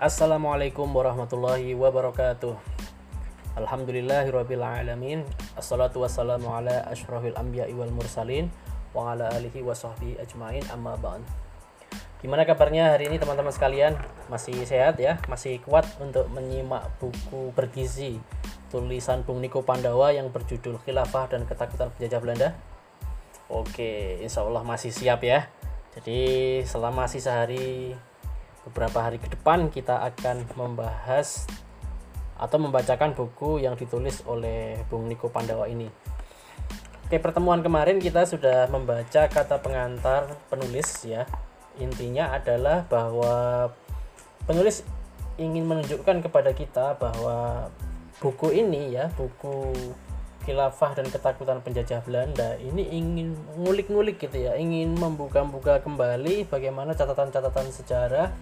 Assalamualaikum warahmatullahi wabarakatuh Alhamdulillahirrabbilalamin Assalatu wassalamu ala ashrafil anbiya wal mursalin Wa ala alihi wa ajmain amma ba'an Gimana kabarnya hari ini teman-teman sekalian? Masih sehat ya? Masih kuat untuk menyimak buku bergizi Tulisan Bung Niko Pandawa yang berjudul Khilafah dan Ketakutan Penjajah Belanda? Oke, insya Allah masih siap ya Jadi selama sisa hari beberapa hari ke depan kita akan membahas atau membacakan buku yang ditulis oleh Bung Niko Pandawa ini. Oke, pertemuan kemarin kita sudah membaca kata pengantar penulis ya. Intinya adalah bahwa penulis ingin menunjukkan kepada kita bahwa buku ini ya, buku khilafah dan ketakutan penjajah Belanda ini ingin ngulik-ngulik gitu ya, ingin membuka-buka kembali bagaimana catatan-catatan sejarah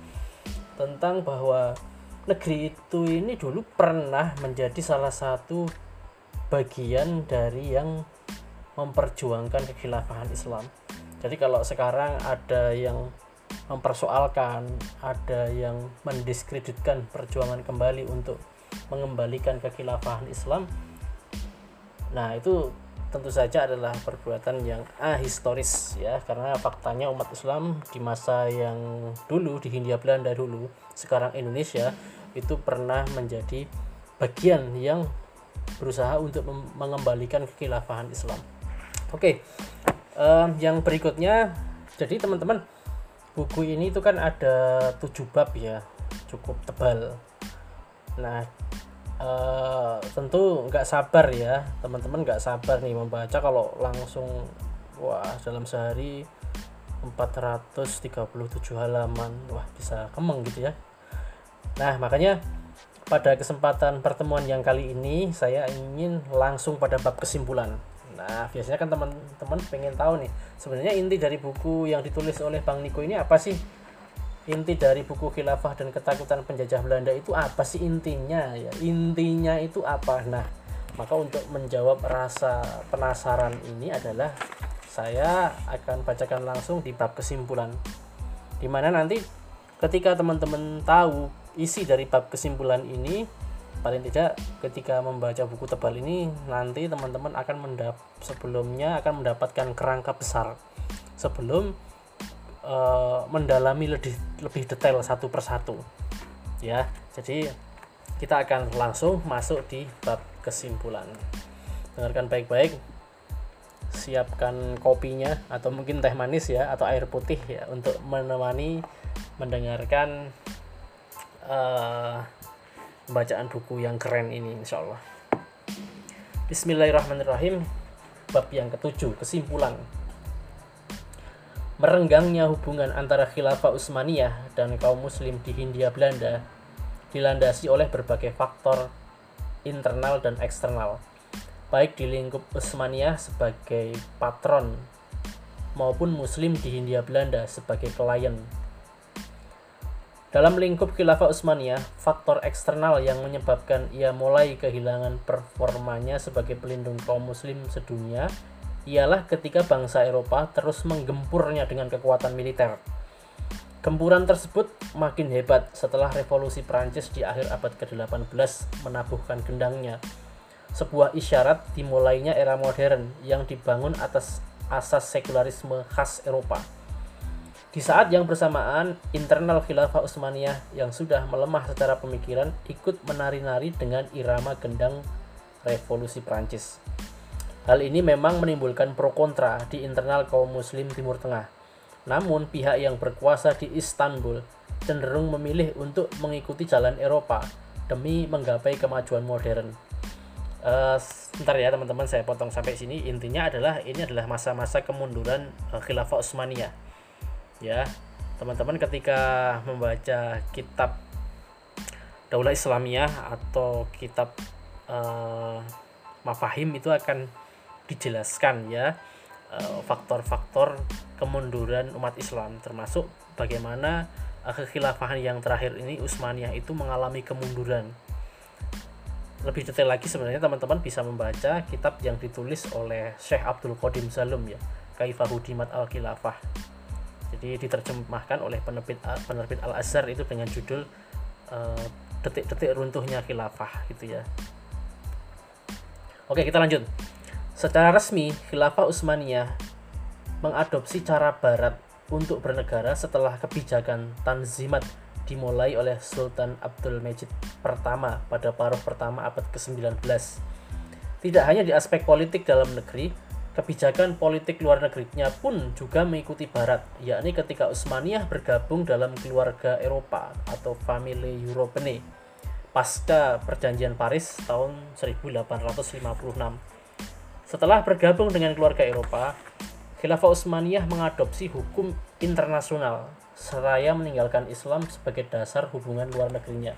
tentang bahwa negeri itu ini dulu pernah menjadi salah satu bagian dari yang memperjuangkan kekhilafahan Islam. Jadi kalau sekarang ada yang mempersoalkan, ada yang mendiskreditkan perjuangan kembali untuk mengembalikan kekhilafahan Islam, Nah, itu tentu saja adalah perbuatan yang ahistoris ya karena faktanya umat Islam di masa yang dulu di Hindia Belanda dulu sekarang Indonesia itu pernah menjadi bagian yang berusaha untuk mengembalikan kekhilafahan Islam. Oke, um, yang berikutnya jadi teman-teman buku ini itu kan ada tujuh bab ya cukup tebal. Nah uh, tentu nggak sabar ya. Teman-teman nggak sabar nih membaca kalau langsung wah dalam sehari 437 halaman. Wah bisa kemeng gitu ya. Nah makanya pada kesempatan pertemuan yang kali ini saya ingin langsung pada bab kesimpulan. Nah biasanya kan teman-teman pengen tahu nih sebenarnya inti dari buku yang ditulis oleh Bang Niko ini apa sih inti dari buku khilafah dan ketakutan penjajah Belanda itu apa sih intinya ya? Intinya itu apa? Nah maka untuk menjawab rasa penasaran ini adalah saya akan bacakan langsung di bab kesimpulan. Di mana nanti ketika teman-teman tahu isi dari bab kesimpulan ini paling tidak ketika membaca buku tebal ini nanti teman-teman akan mendap sebelumnya akan mendapatkan kerangka besar. Sebelum uh, mendalami lebih lebih detail satu persatu. Ya jadi kita akan langsung masuk di bab kesimpulan. Dengarkan baik-baik. Siapkan kopinya atau mungkin teh manis ya atau air putih ya untuk menemani mendengarkan uh, buku yang keren ini insya Allah Bismillahirrahmanirrahim. Bab yang ketujuh kesimpulan Merenggangnya hubungan antara khilafah Utsmaniyah dan kaum muslim di Hindia Belanda dilandasi oleh berbagai faktor internal dan eksternal, baik di lingkup Utsmaniyah sebagai patron maupun muslim di Hindia Belanda sebagai klien. Dalam lingkup khilafah Utsmaniyah, faktor eksternal yang menyebabkan ia mulai kehilangan performanya sebagai pelindung kaum muslim sedunia ialah ketika bangsa Eropa terus menggempurnya dengan kekuatan militer. Gempuran tersebut makin hebat setelah revolusi Prancis di akhir abad ke-18 menabuhkan gendangnya. Sebuah isyarat dimulainya era modern yang dibangun atas asas sekularisme khas Eropa. Di saat yang bersamaan, internal khilafah Utsmaniyah yang sudah melemah secara pemikiran ikut menari-nari dengan irama gendang revolusi Prancis. Hal ini memang menimbulkan pro kontra di internal kaum muslim Timur Tengah. Namun pihak yang berkuasa di Istanbul cenderung memilih untuk mengikuti jalan Eropa demi menggapai kemajuan modern. Uh, ya teman-teman saya potong sampai sini intinya adalah ini adalah masa-masa kemunduran uh, khilafah Utsmaniyah ya teman-teman ketika membaca kitab Daulah Islamiyah atau kitab uh, Mafahim itu akan dijelaskan ya eh, faktor-faktor kemunduran umat Islam termasuk bagaimana uh, kekhilafahan yang terakhir ini Utsmaniyah itu mengalami kemunduran. Lebih detail lagi sebenarnya teman-teman bisa membaca kitab yang ditulis oleh Syekh Abdul Qadim Salum ya, Kaifahudimat Al-Khilafah. Jadi diterjemahkan oleh penerbit penerbit Al-Azhar itu dengan judul eh, detik-detik runtuhnya khilafah gitu ya. Oke, kita lanjut. Secara resmi, khilafah Utsmaniyah mengadopsi cara barat untuk bernegara setelah kebijakan Tanzimat dimulai oleh Sultan Abdul Majid pertama pada paruh pertama abad ke-19. Tidak hanya di aspek politik dalam negeri, kebijakan politik luar negerinya pun juga mengikuti barat, yakni ketika Utsmaniyah bergabung dalam keluarga Eropa atau Family Europene pasca perjanjian Paris tahun 1856. Setelah bergabung dengan keluarga Eropa, Khilafah Utsmaniyah mengadopsi hukum internasional seraya meninggalkan Islam sebagai dasar hubungan luar negerinya.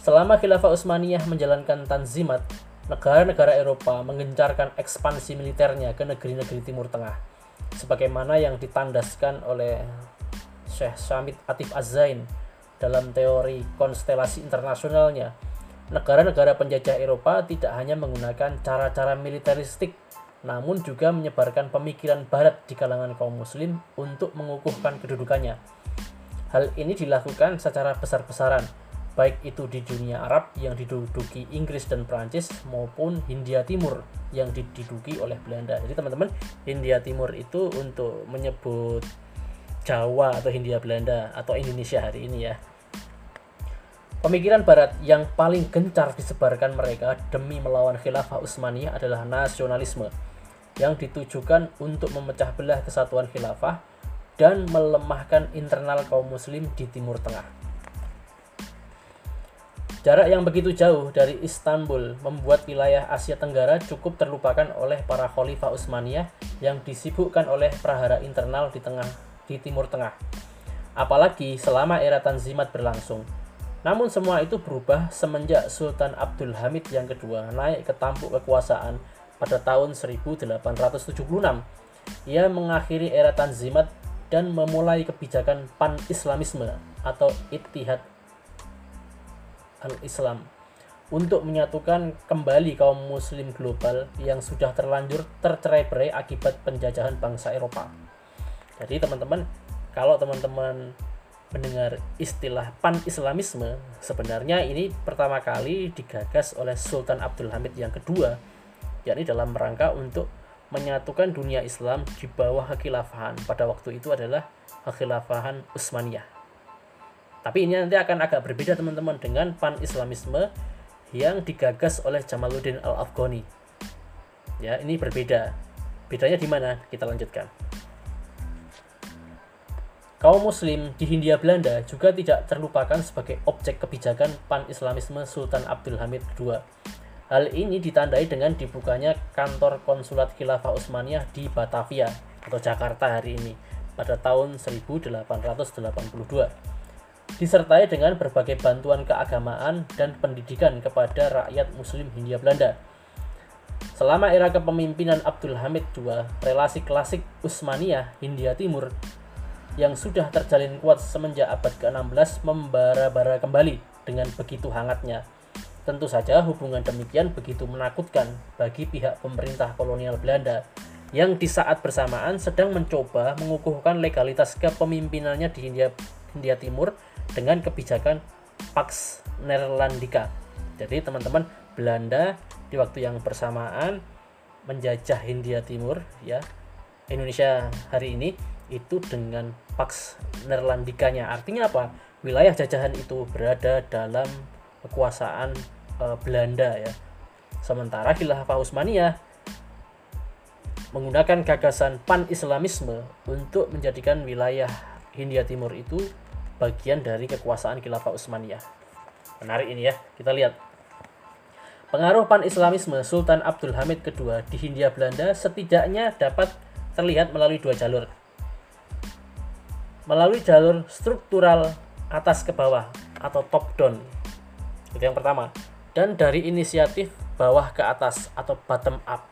Selama Khilafah Utsmaniyah menjalankan tanzimat, negara-negara Eropa mengencarkan ekspansi militernya ke negeri-negeri Timur Tengah, sebagaimana yang ditandaskan oleh Syekh Syamit Atif Az-Zain dalam teori konstelasi internasionalnya. Negara-negara penjajah Eropa tidak hanya menggunakan cara-cara militeristik namun juga menyebarkan pemikiran barat di kalangan kaum muslim untuk mengukuhkan kedudukannya. Hal ini dilakukan secara besar-besaran, baik itu di dunia Arab yang diduduki Inggris dan Prancis maupun Hindia Timur yang diduduki oleh Belanda. Jadi teman-teman, Hindia Timur itu untuk menyebut Jawa atau Hindia Belanda atau Indonesia hari ini ya. Pemikiran barat yang paling gencar disebarkan mereka demi melawan khilafah Utsmaniyah adalah nasionalisme yang ditujukan untuk memecah belah kesatuan khilafah dan melemahkan internal kaum muslim di Timur Tengah. Jarak yang begitu jauh dari Istanbul membuat wilayah Asia Tenggara cukup terlupakan oleh para khalifah Utsmaniyah yang disibukkan oleh prahara internal di tengah di Timur Tengah. Apalagi selama era Tanzimat berlangsung. Namun semua itu berubah semenjak Sultan Abdul Hamid yang kedua naik ke tampuk kekuasaan pada tahun 1876. Ia mengakhiri era Tanzimat dan memulai kebijakan pan-islamisme atau Ittihad al-Islam untuk menyatukan kembali kaum muslim global yang sudah terlanjur tercerai-berai akibat penjajahan bangsa Eropa. Jadi teman-teman, kalau teman-teman mendengar istilah pan-islamisme, sebenarnya ini pertama kali digagas oleh Sultan Abdul Hamid yang kedua yakni dalam rangka untuk menyatukan dunia Islam di bawah kekhilafahan pada waktu itu adalah kekhilafahan Utsmaniyah. Tapi ini nanti akan agak berbeda teman-teman dengan pan-islamisme yang digagas oleh Jamaluddin Al-Afghani. Ya, ini berbeda. Bedanya di mana? Kita lanjutkan. Kaum muslim di Hindia Belanda juga tidak terlupakan sebagai objek kebijakan pan-islamisme Sultan Abdul Hamid II Hal ini ditandai dengan dibukanya kantor konsulat Khilafah Utsmaniyah di Batavia atau Jakarta hari ini pada tahun 1882. Disertai dengan berbagai bantuan keagamaan dan pendidikan kepada rakyat muslim Hindia Belanda. Selama era kepemimpinan Abdul Hamid II, relasi klasik Utsmaniyah Hindia Timur yang sudah terjalin kuat semenjak abad ke-16 membara-bara kembali dengan begitu hangatnya Tentu saja hubungan demikian begitu menakutkan bagi pihak pemerintah kolonial Belanda yang di saat bersamaan sedang mencoba mengukuhkan legalitas kepemimpinannya di Hindia, Hindia Timur dengan kebijakan Pax Nerlandica. Jadi teman-teman Belanda di waktu yang bersamaan menjajah Hindia Timur ya Indonesia hari ini itu dengan Pax Nerlandicanya. Artinya apa? Wilayah jajahan itu berada dalam kekuasaan e, Belanda ya. Sementara Khilafah Utsmaniyah menggunakan gagasan pan-islamisme untuk menjadikan wilayah Hindia Timur itu bagian dari kekuasaan Khilafah Utsmaniyah. Menarik ini ya, kita lihat. Pengaruh pan-islamisme Sultan Abdul Hamid II di Hindia Belanda setidaknya dapat terlihat melalui dua jalur. Melalui jalur struktural atas ke bawah atau top down itu yang pertama. Dan dari inisiatif bawah ke atas atau bottom up.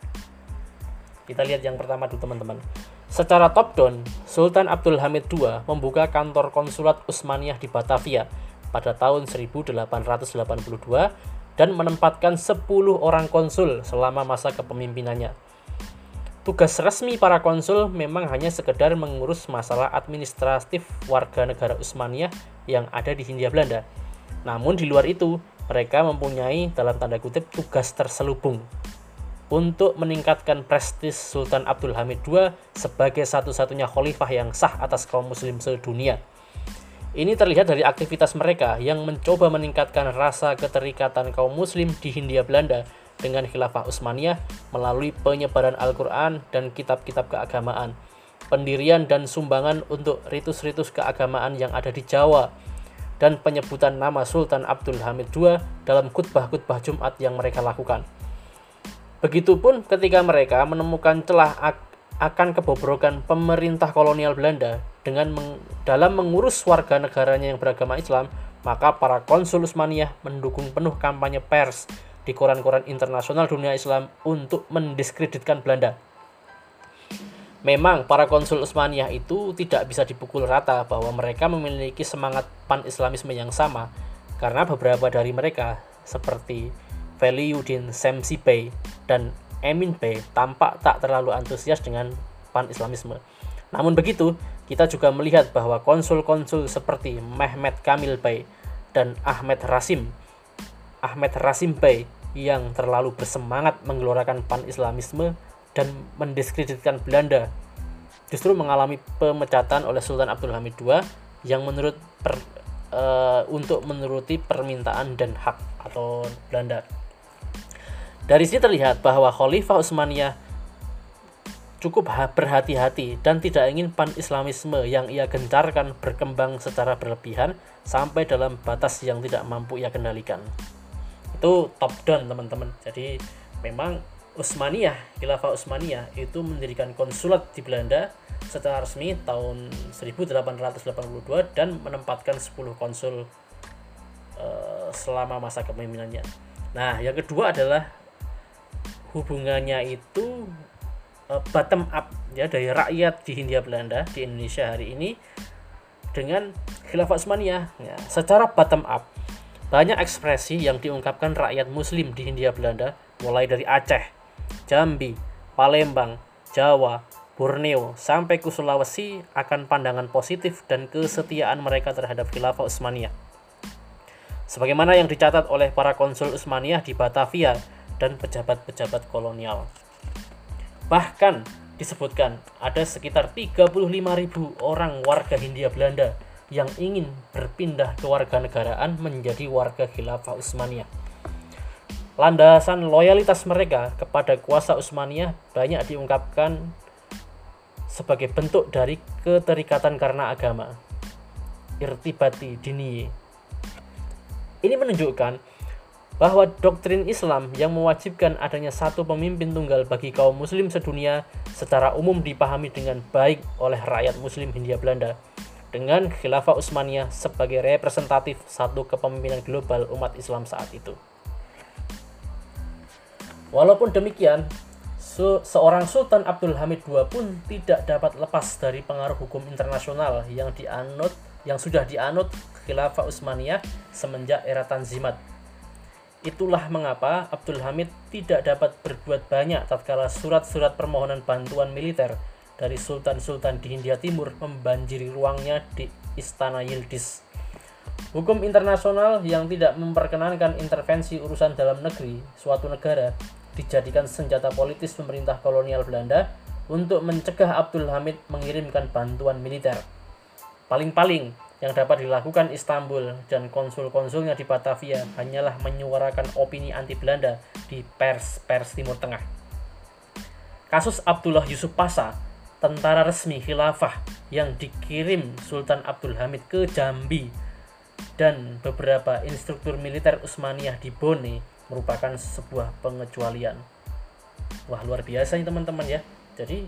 Kita lihat yang pertama dulu teman-teman. Secara top down, Sultan Abdul Hamid II membuka kantor konsulat Utsmaniyah di Batavia pada tahun 1882 dan menempatkan 10 orang konsul selama masa kepemimpinannya. Tugas resmi para konsul memang hanya sekedar mengurus masalah administratif warga negara Utsmaniyah yang ada di Hindia Belanda. Namun di luar itu, mereka mempunyai dalam tanda kutip tugas terselubung untuk meningkatkan prestis Sultan Abdul Hamid II sebagai satu-satunya khalifah yang sah atas kaum muslim sedunia. Ini terlihat dari aktivitas mereka yang mencoba meningkatkan rasa keterikatan kaum muslim di Hindia Belanda dengan khilafah Utsmaniyah melalui penyebaran Al-Quran dan kitab-kitab keagamaan, pendirian dan sumbangan untuk ritus-ritus keagamaan yang ada di Jawa, dan penyebutan nama Sultan Abdul Hamid II dalam khutbah-khutbah Jumat yang mereka lakukan. Begitupun ketika mereka menemukan celah akan kebobrokan pemerintah kolonial Belanda dengan meng, dalam mengurus warga negaranya yang beragama Islam, maka para konsul Utsmaniyah mendukung penuh kampanye pers di koran-koran internasional dunia Islam untuk mendiskreditkan Belanda. Memang para konsul Utsmaniyah itu tidak bisa dipukul rata bahwa mereka memiliki semangat pan-islamisme yang sama karena beberapa dari mereka seperti Veliudin Semsi Bey dan Emin Bey tampak tak terlalu antusias dengan pan-islamisme. Namun begitu, kita juga melihat bahwa konsul-konsul seperti Mehmet Kamil Bey dan Ahmed Rasim Ahmed Rasim Bey yang terlalu bersemangat menggelorakan pan-islamisme dan mendiskreditkan Belanda justru mengalami pemecatan oleh Sultan Abdul Hamid II yang menurut per, e, untuk menuruti permintaan dan hak atau Belanda. Dari sini terlihat bahwa Khalifah Utsmaniyah cukup berhati-hati dan tidak ingin pan-islamisme yang ia gencarkan berkembang secara berlebihan sampai dalam batas yang tidak mampu ia kendalikan. Itu top down teman-teman. Jadi memang Utsmaniyah, Khilafah Utsmaniyah itu mendirikan konsulat di Belanda secara resmi tahun 1882 dan menempatkan 10 konsul uh, selama masa kepemimpinannya. Nah, yang kedua adalah hubungannya itu uh, bottom up ya dari rakyat di Hindia Belanda di Indonesia hari ini dengan khilafah Utsmaniyah ya, secara bottom up banyak ekspresi yang diungkapkan rakyat muslim di Hindia Belanda mulai dari Aceh, Jambi, Palembang, Jawa, Borneo sampai ke Sulawesi akan pandangan positif dan kesetiaan mereka terhadap khilafah Utsmaniyah. Sebagaimana yang dicatat oleh para konsul Utsmaniyah di Batavia dan pejabat-pejabat kolonial. Bahkan disebutkan ada sekitar 35.000 orang warga Hindia Belanda yang ingin berpindah ke warga negaraan menjadi warga khilafah Utsmaniyah. Landasan loyalitas mereka kepada kuasa Utsmaniyah banyak diungkapkan sebagai bentuk dari keterikatan karena agama. Irtibati diniye. Ini menunjukkan bahwa doktrin Islam yang mewajibkan adanya satu pemimpin tunggal bagi kaum muslim sedunia secara umum dipahami dengan baik oleh rakyat muslim Hindia Belanda dengan khilafah Utsmaniyah sebagai representatif satu kepemimpinan global umat Islam saat itu. Walaupun demikian, seorang Sultan Abdul Hamid II pun tidak dapat lepas dari pengaruh hukum internasional yang dianut yang sudah dianut khilafah Utsmaniyah semenjak era Tanzimat Itulah mengapa Abdul Hamid tidak dapat berbuat banyak tatkala surat-surat permohonan bantuan militer dari sultan-sultan di Hindia Timur membanjiri ruangnya di Istana Yildiz. Hukum internasional yang tidak memperkenankan intervensi urusan dalam negeri suatu negara dijadikan senjata politis pemerintah kolonial Belanda untuk mencegah Abdul Hamid mengirimkan bantuan militer. Paling-paling yang dapat dilakukan Istanbul dan konsul-konsulnya di Batavia hanyalah menyuarakan opini anti Belanda di pers-pers Timur Tengah. Kasus Abdullah Yusuf Pasha, tentara resmi khilafah yang dikirim Sultan Abdul Hamid ke Jambi dan beberapa instruktur militer Utsmaniyah di Bone merupakan sebuah pengecualian. Wah, luar biasa nih teman-teman ya. Jadi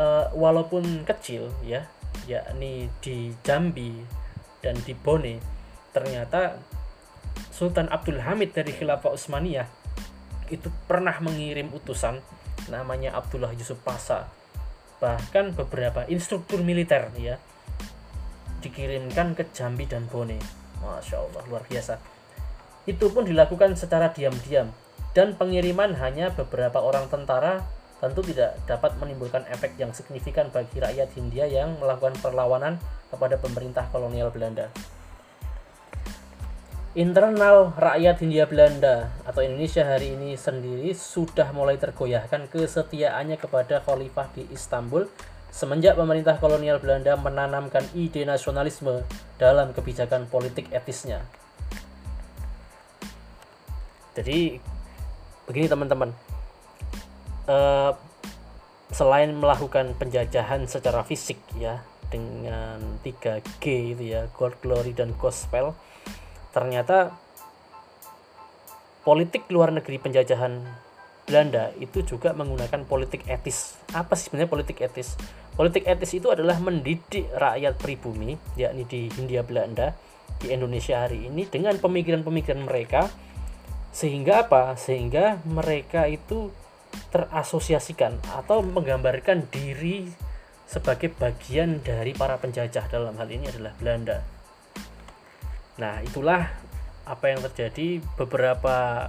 uh, walaupun kecil ya, yakni di Jambi dan di Bone ternyata Sultan Abdul Hamid dari Khilafah Utsmaniyah itu pernah mengirim utusan namanya Abdullah Yusuf Pasha bahkan beberapa instruktur militer ya dikirimkan ke Jambi dan Bone Masya Allah luar biasa itu pun dilakukan secara diam-diam dan pengiriman hanya beberapa orang tentara tentu tidak dapat menimbulkan efek yang signifikan bagi rakyat Hindia yang melakukan perlawanan kepada pemerintah kolonial Belanda. Internal rakyat Hindia Belanda atau Indonesia hari ini sendiri sudah mulai tergoyahkan kesetiaannya kepada khalifah di Istanbul semenjak pemerintah kolonial Belanda menanamkan ide nasionalisme dalam kebijakan politik etisnya. Jadi begini teman-teman, uh, selain melakukan penjajahan secara fisik ya dengan 3G itu ya, God Glory dan Gospel, ternyata politik luar negeri penjajahan Belanda itu juga menggunakan politik etis. Apa sih sebenarnya politik etis? Politik etis itu adalah mendidik rakyat pribumi, yakni di Hindia Belanda, di Indonesia hari ini dengan pemikiran-pemikiran mereka sehingga apa? Sehingga mereka itu terasosiasikan atau menggambarkan diri sebagai bagian dari para penjajah dalam hal ini adalah Belanda. Nah, itulah apa yang terjadi beberapa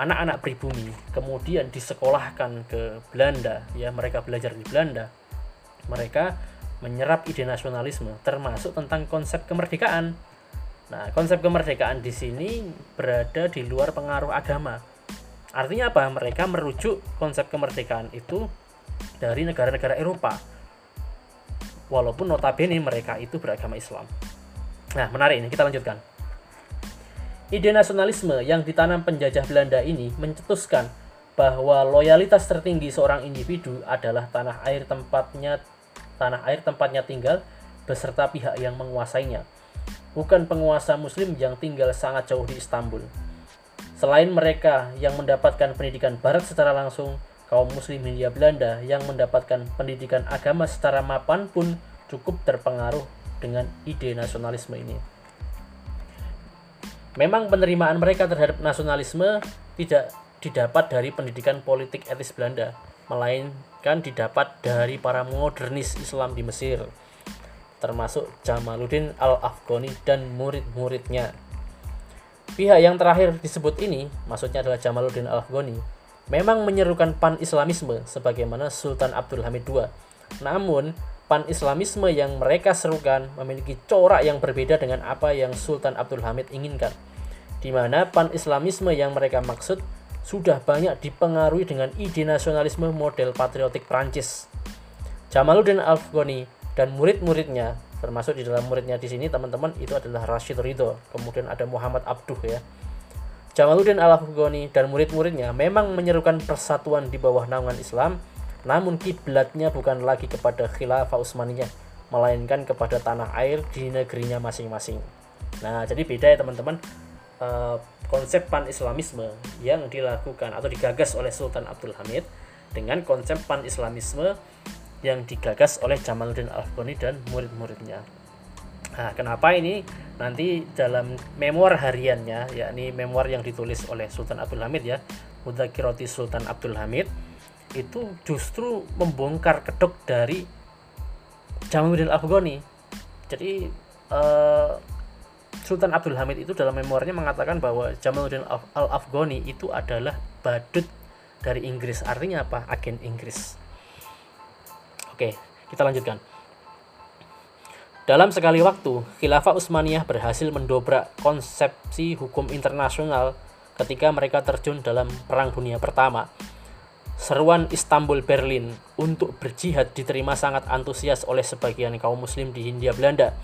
anak-anak pribumi kemudian disekolahkan ke Belanda ya mereka belajar di Belanda mereka menyerap ide nasionalisme termasuk tentang konsep kemerdekaan Nah, konsep kemerdekaan di sini berada di luar pengaruh agama. Artinya apa? Mereka merujuk konsep kemerdekaan itu dari negara-negara Eropa. Walaupun notabene mereka itu beragama Islam. Nah, menarik ini, kita lanjutkan. Ide nasionalisme yang ditanam penjajah Belanda ini mencetuskan bahwa loyalitas tertinggi seorang individu adalah tanah air tempatnya tanah air tempatnya tinggal beserta pihak yang menguasainya bukan penguasa muslim yang tinggal sangat jauh di Istanbul. Selain mereka yang mendapatkan pendidikan barat secara langsung, kaum muslim Hindia Belanda yang mendapatkan pendidikan agama secara mapan pun cukup terpengaruh dengan ide nasionalisme ini. Memang penerimaan mereka terhadap nasionalisme tidak didapat dari pendidikan politik etis Belanda, melainkan didapat dari para modernis Islam di Mesir termasuk Jamaluddin Al-Afghani dan murid-muridnya. Pihak yang terakhir disebut ini, maksudnya adalah Jamaluddin Al-Afghani, memang menyerukan pan-Islamisme sebagaimana Sultan Abdul Hamid II. Namun, pan-Islamisme yang mereka serukan memiliki corak yang berbeda dengan apa yang Sultan Abdul Hamid inginkan, di mana pan-Islamisme yang mereka maksud sudah banyak dipengaruhi dengan ide nasionalisme model patriotik Prancis. Jamaluddin Al-Afghani dan murid-muridnya termasuk di dalam muridnya di sini teman-teman itu adalah Rashid Ridho kemudian ada Muhammad Abduh ya Jamaluddin Al-Afghani dan murid-muridnya memang menyerukan persatuan di bawah naungan Islam namun kiblatnya bukan lagi kepada khilafah Utsmaniyah melainkan kepada tanah air di negerinya masing-masing. Nah, jadi beda ya teman-teman uh, konsep pan-islamisme yang dilakukan atau digagas oleh Sultan Abdul Hamid dengan konsep pan-islamisme yang digagas oleh Jamaluddin Al-Afghani dan murid-muridnya. Nah, kenapa ini nanti dalam memoir hariannya, yakni memoir yang ditulis oleh Sultan Abdul Hamid ya, Mudakiroti Sultan Abdul Hamid, itu justru membongkar kedok dari Jamaluddin Al-Afghani. Jadi uh, Sultan Abdul Hamid itu dalam memoirnya mengatakan bahwa Jamaluddin Al-Afghani itu adalah badut dari Inggris. Artinya apa? Agen Inggris. Oke, kita lanjutkan. Dalam sekali waktu, Khilafah Utsmaniyah berhasil mendobrak konsepsi hukum internasional ketika mereka terjun dalam Perang Dunia Pertama. Seruan Istanbul Berlin untuk berjihad diterima sangat antusias oleh sebagian kaum muslim di Hindia Belanda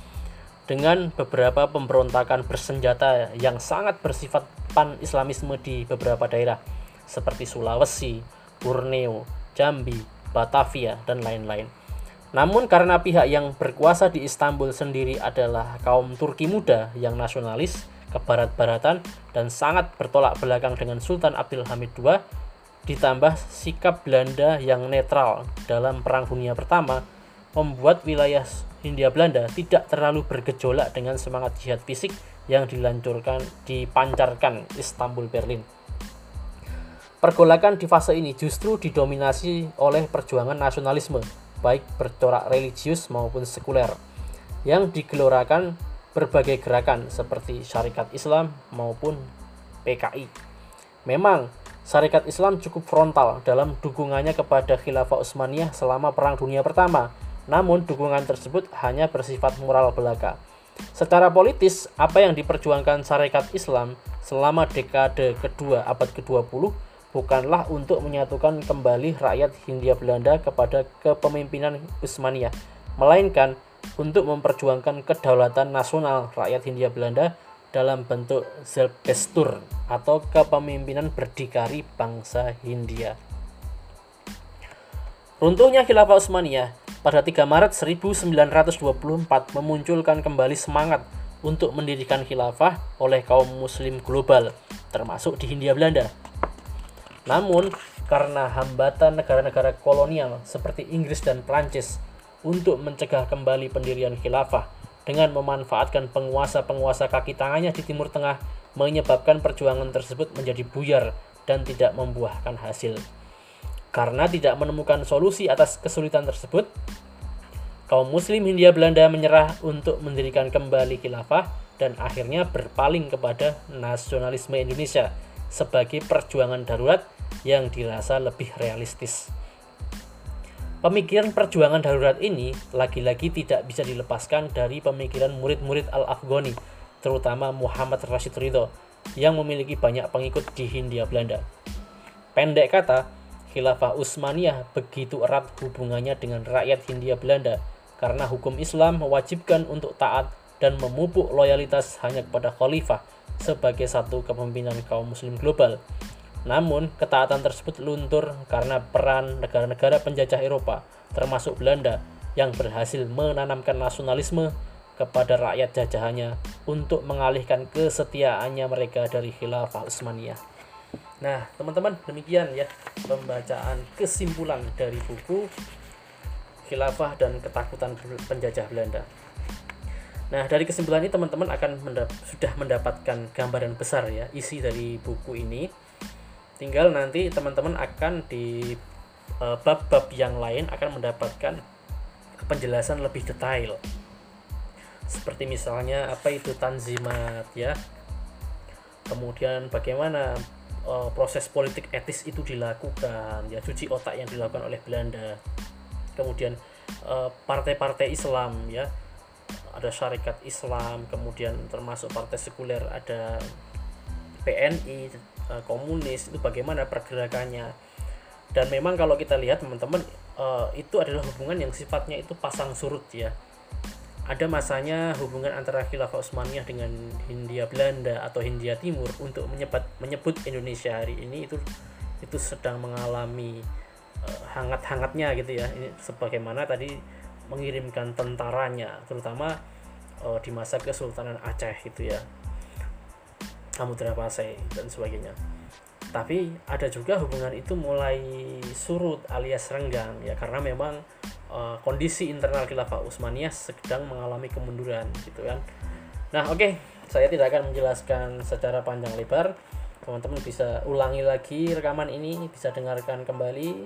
dengan beberapa pemberontakan bersenjata yang sangat bersifat pan-islamisme di beberapa daerah seperti Sulawesi, Borneo, Jambi, Batavia, dan lain-lain. Namun karena pihak yang berkuasa di Istanbul sendiri adalah kaum Turki muda yang nasionalis, kebarat-baratan, dan sangat bertolak belakang dengan Sultan Abdul Hamid II, ditambah sikap Belanda yang netral dalam Perang Dunia Pertama, membuat wilayah Hindia Belanda tidak terlalu bergejolak dengan semangat jihad fisik yang dilancurkan dipancarkan Istanbul Berlin. Pergolakan di fase ini justru didominasi oleh perjuangan nasionalisme, baik bercorak religius maupun sekuler, yang digelorakan berbagai gerakan seperti Syarikat Islam maupun PKI. Memang, Syarikat Islam cukup frontal dalam dukungannya kepada Khilafah Utsmaniyah selama Perang Dunia Pertama. Namun, dukungan tersebut hanya bersifat moral belaka. Secara politis, apa yang diperjuangkan Syarikat Islam selama dekade kedua abad ke-20 bukanlah untuk menyatukan kembali rakyat Hindia Belanda kepada kepemimpinan Utsmaniyah, melainkan untuk memperjuangkan kedaulatan nasional rakyat Hindia Belanda dalam bentuk Zelbestur atau kepemimpinan berdikari bangsa Hindia. Runtuhnya Khilafah Utsmaniyah pada 3 Maret 1924 memunculkan kembali semangat untuk mendirikan khilafah oleh kaum muslim global, termasuk di Hindia Belanda. Namun, karena hambatan negara-negara kolonial seperti Inggris dan Prancis untuk mencegah kembali pendirian khilafah dengan memanfaatkan penguasa-penguasa kaki tangannya di Timur Tengah menyebabkan perjuangan tersebut menjadi buyar dan tidak membuahkan hasil. Karena tidak menemukan solusi atas kesulitan tersebut, kaum muslim Hindia Belanda menyerah untuk mendirikan kembali khilafah dan akhirnya berpaling kepada nasionalisme Indonesia sebagai perjuangan darurat yang dirasa lebih realistis. Pemikiran perjuangan darurat ini lagi-lagi tidak bisa dilepaskan dari pemikiran murid-murid Al-Afghani, terutama Muhammad Rashid Ridho, yang memiliki banyak pengikut di Hindia Belanda. Pendek kata, Khilafah Utsmaniyah begitu erat hubungannya dengan rakyat Hindia Belanda karena hukum Islam mewajibkan untuk taat dan memupuk loyalitas hanya kepada khalifah sebagai satu kepemimpinan kaum muslim global namun, ketaatan tersebut luntur karena peran negara-negara penjajah Eropa, termasuk Belanda, yang berhasil menanamkan nasionalisme kepada rakyat jajahannya untuk mengalihkan kesetiaannya mereka dari khilafah Utsmaniyah. Nah, teman-teman, demikian ya pembacaan kesimpulan dari buku Khilafah dan Ketakutan Penjajah Belanda. Nah, dari kesimpulan ini teman-teman akan mendap sudah mendapatkan gambaran besar ya isi dari buku ini tinggal nanti teman-teman akan di eh, bab-bab uh, yang lain akan mendapatkan penjelasan lebih detail. Seperti misalnya apa itu tanzimat ya. Kemudian bagaimana uh, proses politik etis itu dilakukan ya cuci otak yang dilakukan oleh Belanda. Kemudian eh, partai-partai uh, Islam ya. Ada syarikat Islam kemudian termasuk partai sekuler ada PNI uh, komunis itu bagaimana pergerakannya. Dan memang kalau kita lihat teman-teman uh, itu adalah hubungan yang sifatnya itu pasang surut ya. Ada masanya hubungan antara khilafah Utsmaniyah dengan Hindia Belanda atau Hindia Timur untuk menyebut menyebut Indonesia hari ini itu itu sedang mengalami uh, hangat-hangatnya gitu ya. Ini sebagaimana tadi mengirimkan tentaranya terutama di masa Kesultanan Aceh gitu ya samudra pasai dan sebagainya. Tapi ada juga hubungan itu mulai surut alias renggang ya karena memang uh, kondisi internal khilafah Utsmaniyah sedang mengalami kemunduran gitu kan. Nah oke okay, saya tidak akan menjelaskan secara panjang lebar. Teman-teman bisa ulangi lagi rekaman ini bisa dengarkan kembali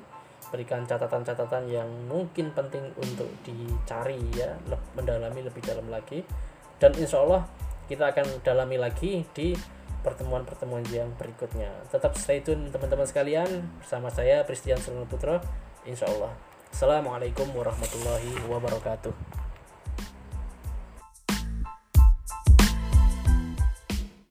berikan catatan-catatan yang mungkin penting untuk dicari ya mendalami lebih dalam lagi. Dan insya Allah kita akan dalami lagi di pertemuan-pertemuan yang berikutnya. Tetap stay tune teman-teman sekalian bersama saya Pristian Surno Putro. Insya Allah. Assalamualaikum warahmatullahi wabarakatuh.